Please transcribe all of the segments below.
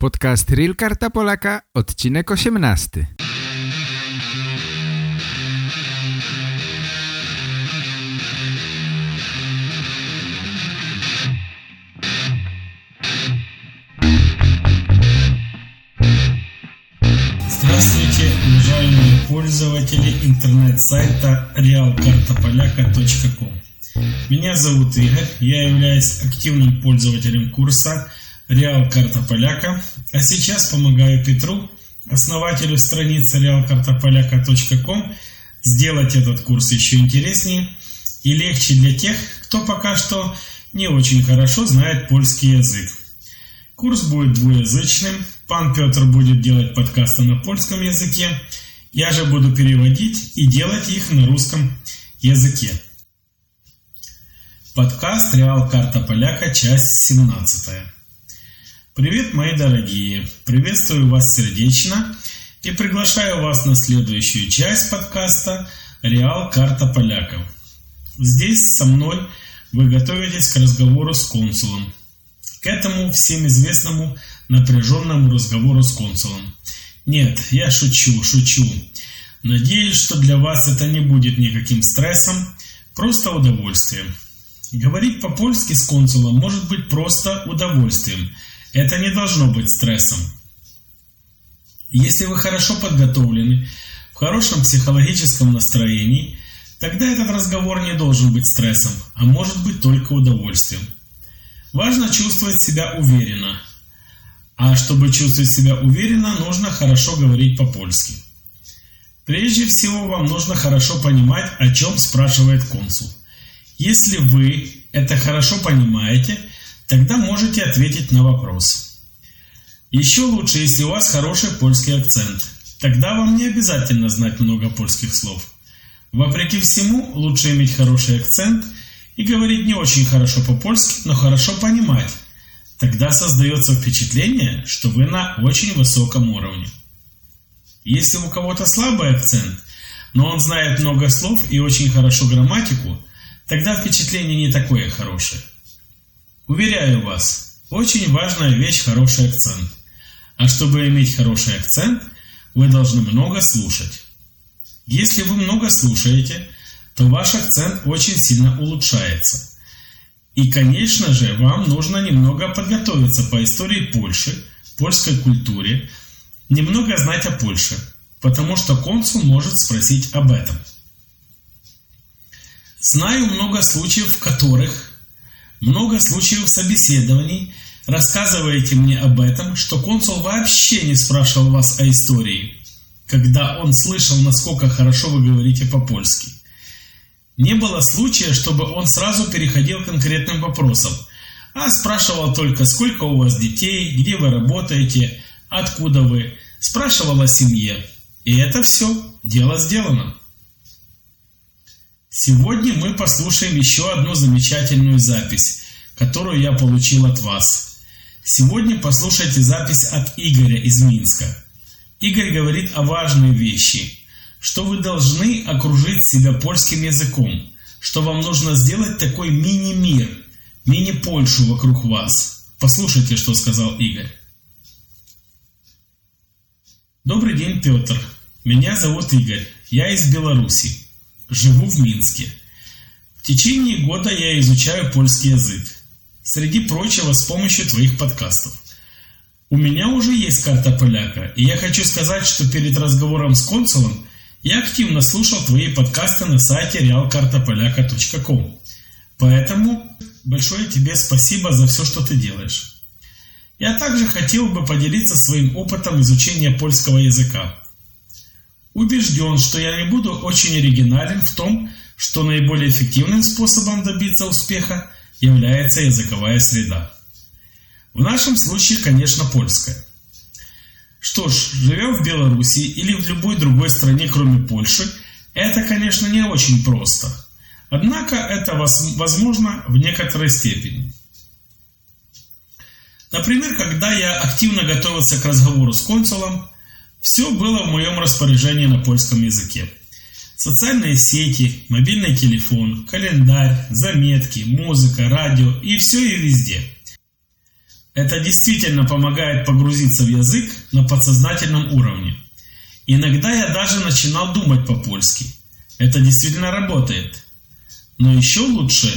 Podcast Real Karta Polaka, odcinek 18. Здравствуйте, уважаемые пользователи интернет-сайта realkartapolaka.com Меня зовут Игорь, я являюсь активным пользователем курса Реал Карта Поляка, а сейчас помогаю Петру, основателю страницы realkartapolyaka.com, сделать этот курс еще интереснее и легче для тех, кто пока что не очень хорошо знает польский язык. Курс будет двуязычным, пан Петр будет делать подкасты на польском языке, я же буду переводить и делать их на русском языке. Подкаст «Реал Карта Поляка», часть 17. Привет, мои дорогие! Приветствую вас сердечно и приглашаю вас на следующую часть подкаста «Реал. Карта поляков». Здесь со мной вы готовитесь к разговору с консулом. К этому всем известному напряженному разговору с консулом. Нет, я шучу, шучу. Надеюсь, что для вас это не будет никаким стрессом, просто удовольствием. Говорить по-польски с консулом может быть просто удовольствием – это не должно быть стрессом. Если вы хорошо подготовлены, в хорошем психологическом настроении, тогда этот разговор не должен быть стрессом, а может быть только удовольствием. Важно чувствовать себя уверенно. А чтобы чувствовать себя уверенно, нужно хорошо говорить по-польски. Прежде всего, вам нужно хорошо понимать, о чем спрашивает консул. Если вы это хорошо понимаете – Тогда можете ответить на вопрос. Еще лучше, если у вас хороший польский акцент. Тогда вам не обязательно знать много польских слов. Вопреки всему, лучше иметь хороший акцент и говорить не очень хорошо по-польски, но хорошо понимать. Тогда создается впечатление, что вы на очень высоком уровне. Если у кого-то слабый акцент, но он знает много слов и очень хорошо грамматику, тогда впечатление не такое хорошее. Уверяю вас, очень важная вещь хороший акцент. А чтобы иметь хороший акцент, вы должны много слушать. Если вы много слушаете, то ваш акцент очень сильно улучшается. И, конечно же, вам нужно немного подготовиться по истории Польши, польской культуре, немного знать о Польше, потому что консул может спросить об этом. Знаю много случаев, в которых много случаев собеседований. Рассказываете мне об этом, что консул вообще не спрашивал вас о истории, когда он слышал, насколько хорошо вы говорите по-польски. Не было случая, чтобы он сразу переходил к конкретным вопросам, а спрашивал только, сколько у вас детей, где вы работаете, откуда вы, спрашивал о семье. И это все, дело сделано. Сегодня мы послушаем еще одну замечательную запись, которую я получил от вас. Сегодня послушайте запись от Игоря из Минска. Игорь говорит о важной вещи, что вы должны окружить себя польским языком, что вам нужно сделать такой мини-мир, мини-Польшу вокруг вас. Послушайте, что сказал Игорь. Добрый день, Петр. Меня зовут Игорь. Я из Беларуси. Живу в Минске. В течение года я изучаю польский язык. Среди прочего, с помощью твоих подкастов. У меня уже есть карта поляка, и я хочу сказать, что перед разговором с консулом я активно слушал твои подкасты на сайте realkartapolaka.com. Поэтому большое тебе спасибо за все, что ты делаешь. Я также хотел бы поделиться своим опытом изучения польского языка. Убежден, что я не буду очень оригинален в том, что наиболее эффективным способом добиться успеха является языковая среда. В нашем случае, конечно, польская. Что ж, живя в Беларуси или в любой другой стране, кроме Польши, это, конечно, не очень просто. Однако это возможно в некоторой степени. Например, когда я активно готовился к разговору с консулом, все было в моем распоряжении на польском языке. Социальные сети, мобильный телефон, календарь, заметки, музыка, радио и все и везде. Это действительно помогает погрузиться в язык на подсознательном уровне. Иногда я даже начинал думать по-польски. Это действительно работает. Но еще лучше,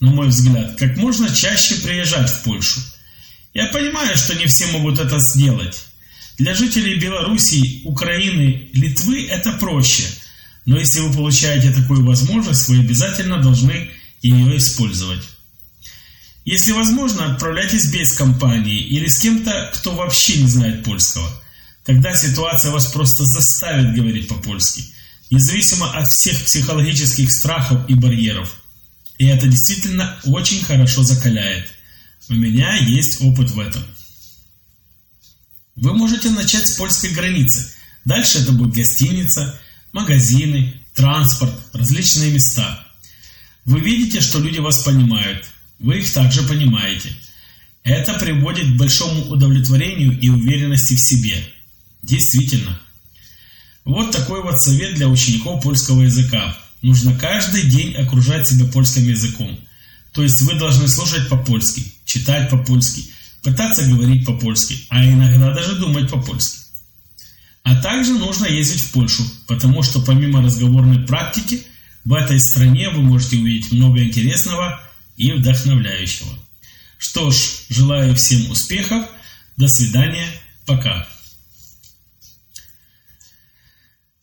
на мой взгляд, как можно чаще приезжать в Польшу. Я понимаю, что не все могут это сделать. Для жителей Белоруссии, Украины, Литвы это проще. Но если вы получаете такую возможность, вы обязательно должны ее использовать. Если возможно, отправляйтесь без компании или с кем-то, кто вообще не знает польского. Тогда ситуация вас просто заставит говорить по-польски, независимо от всех психологических страхов и барьеров. И это действительно очень хорошо закаляет. У меня есть опыт в этом. Вы можете начать с польской границы. Дальше это будет гостиница, магазины, транспорт, различные места. Вы видите, что люди вас понимают. Вы их также понимаете. Это приводит к большому удовлетворению и уверенности в себе. Действительно. Вот такой вот совет для учеников польского языка. Нужно каждый день окружать себя польским языком. То есть вы должны слушать по-польски, читать по-польски, пытаться говорить по-польски, а иногда даже думать по-польски. А также нужно ездить в Польшу, потому что помимо разговорной практики, в этой стране вы можете увидеть много интересного и вдохновляющего. Что ж, желаю всем успехов, до свидания, пока.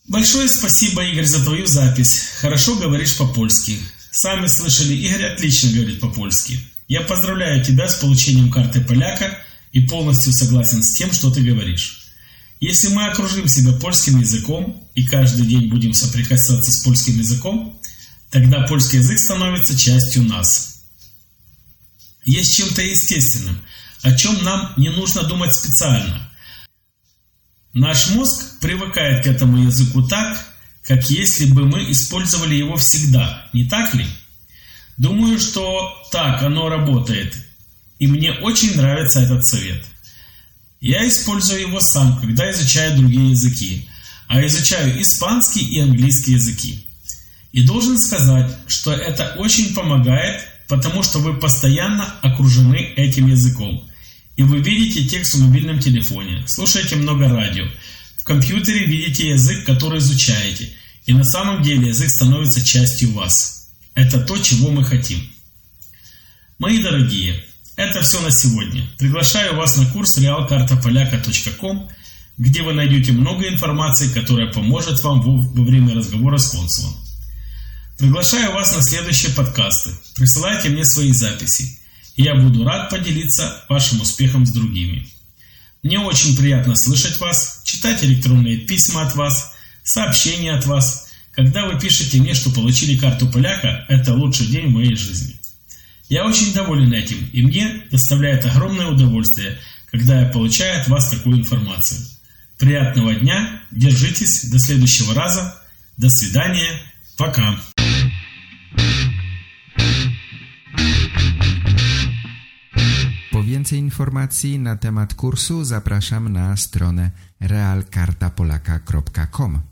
Большое спасибо, Игорь, за твою запись. Хорошо говоришь по-польски. Сами слышали, Игорь отлично говорит по-польски. Я поздравляю тебя с получением карты поляка и полностью согласен с тем, что ты говоришь. Если мы окружим себя польским языком и каждый день будем соприкасаться с польским языком, тогда польский язык становится частью нас. Есть чем-то естественным, о чем нам не нужно думать специально. Наш мозг привыкает к этому языку так, как если бы мы использовали его всегда, не так ли? Думаю, что так оно работает, и мне очень нравится этот совет. Я использую его сам, когда изучаю другие языки, а изучаю испанский и английский языки. И должен сказать, что это очень помогает, потому что вы постоянно окружены этим языком. И вы видите текст в мобильном телефоне, слушаете много радио, в компьютере видите язык, который изучаете, и на самом деле язык становится частью вас. Это то, чего мы хотим. Мои дорогие, это все на сегодня. Приглашаю вас на курс realkartapolyaka.com, где вы найдете много информации, которая поможет вам во время разговора с консулом. Приглашаю вас на следующие подкасты. Присылайте мне свои записи я буду рад поделиться вашим успехом с другими. Мне очень приятно слышать вас, читать электронные письма от вас, сообщения от вас. Когда вы пишете мне, что получили карту поляка, это лучший день в моей жизни. Я очень доволен этим, и мне доставляет огромное удовольствие, когда я получаю от вас такую информацию. Приятного дня, держитесь, до следующего раза, до свидания, пока. więcej informacji na temat kursu zapraszam na stronę realkartapolaka.com.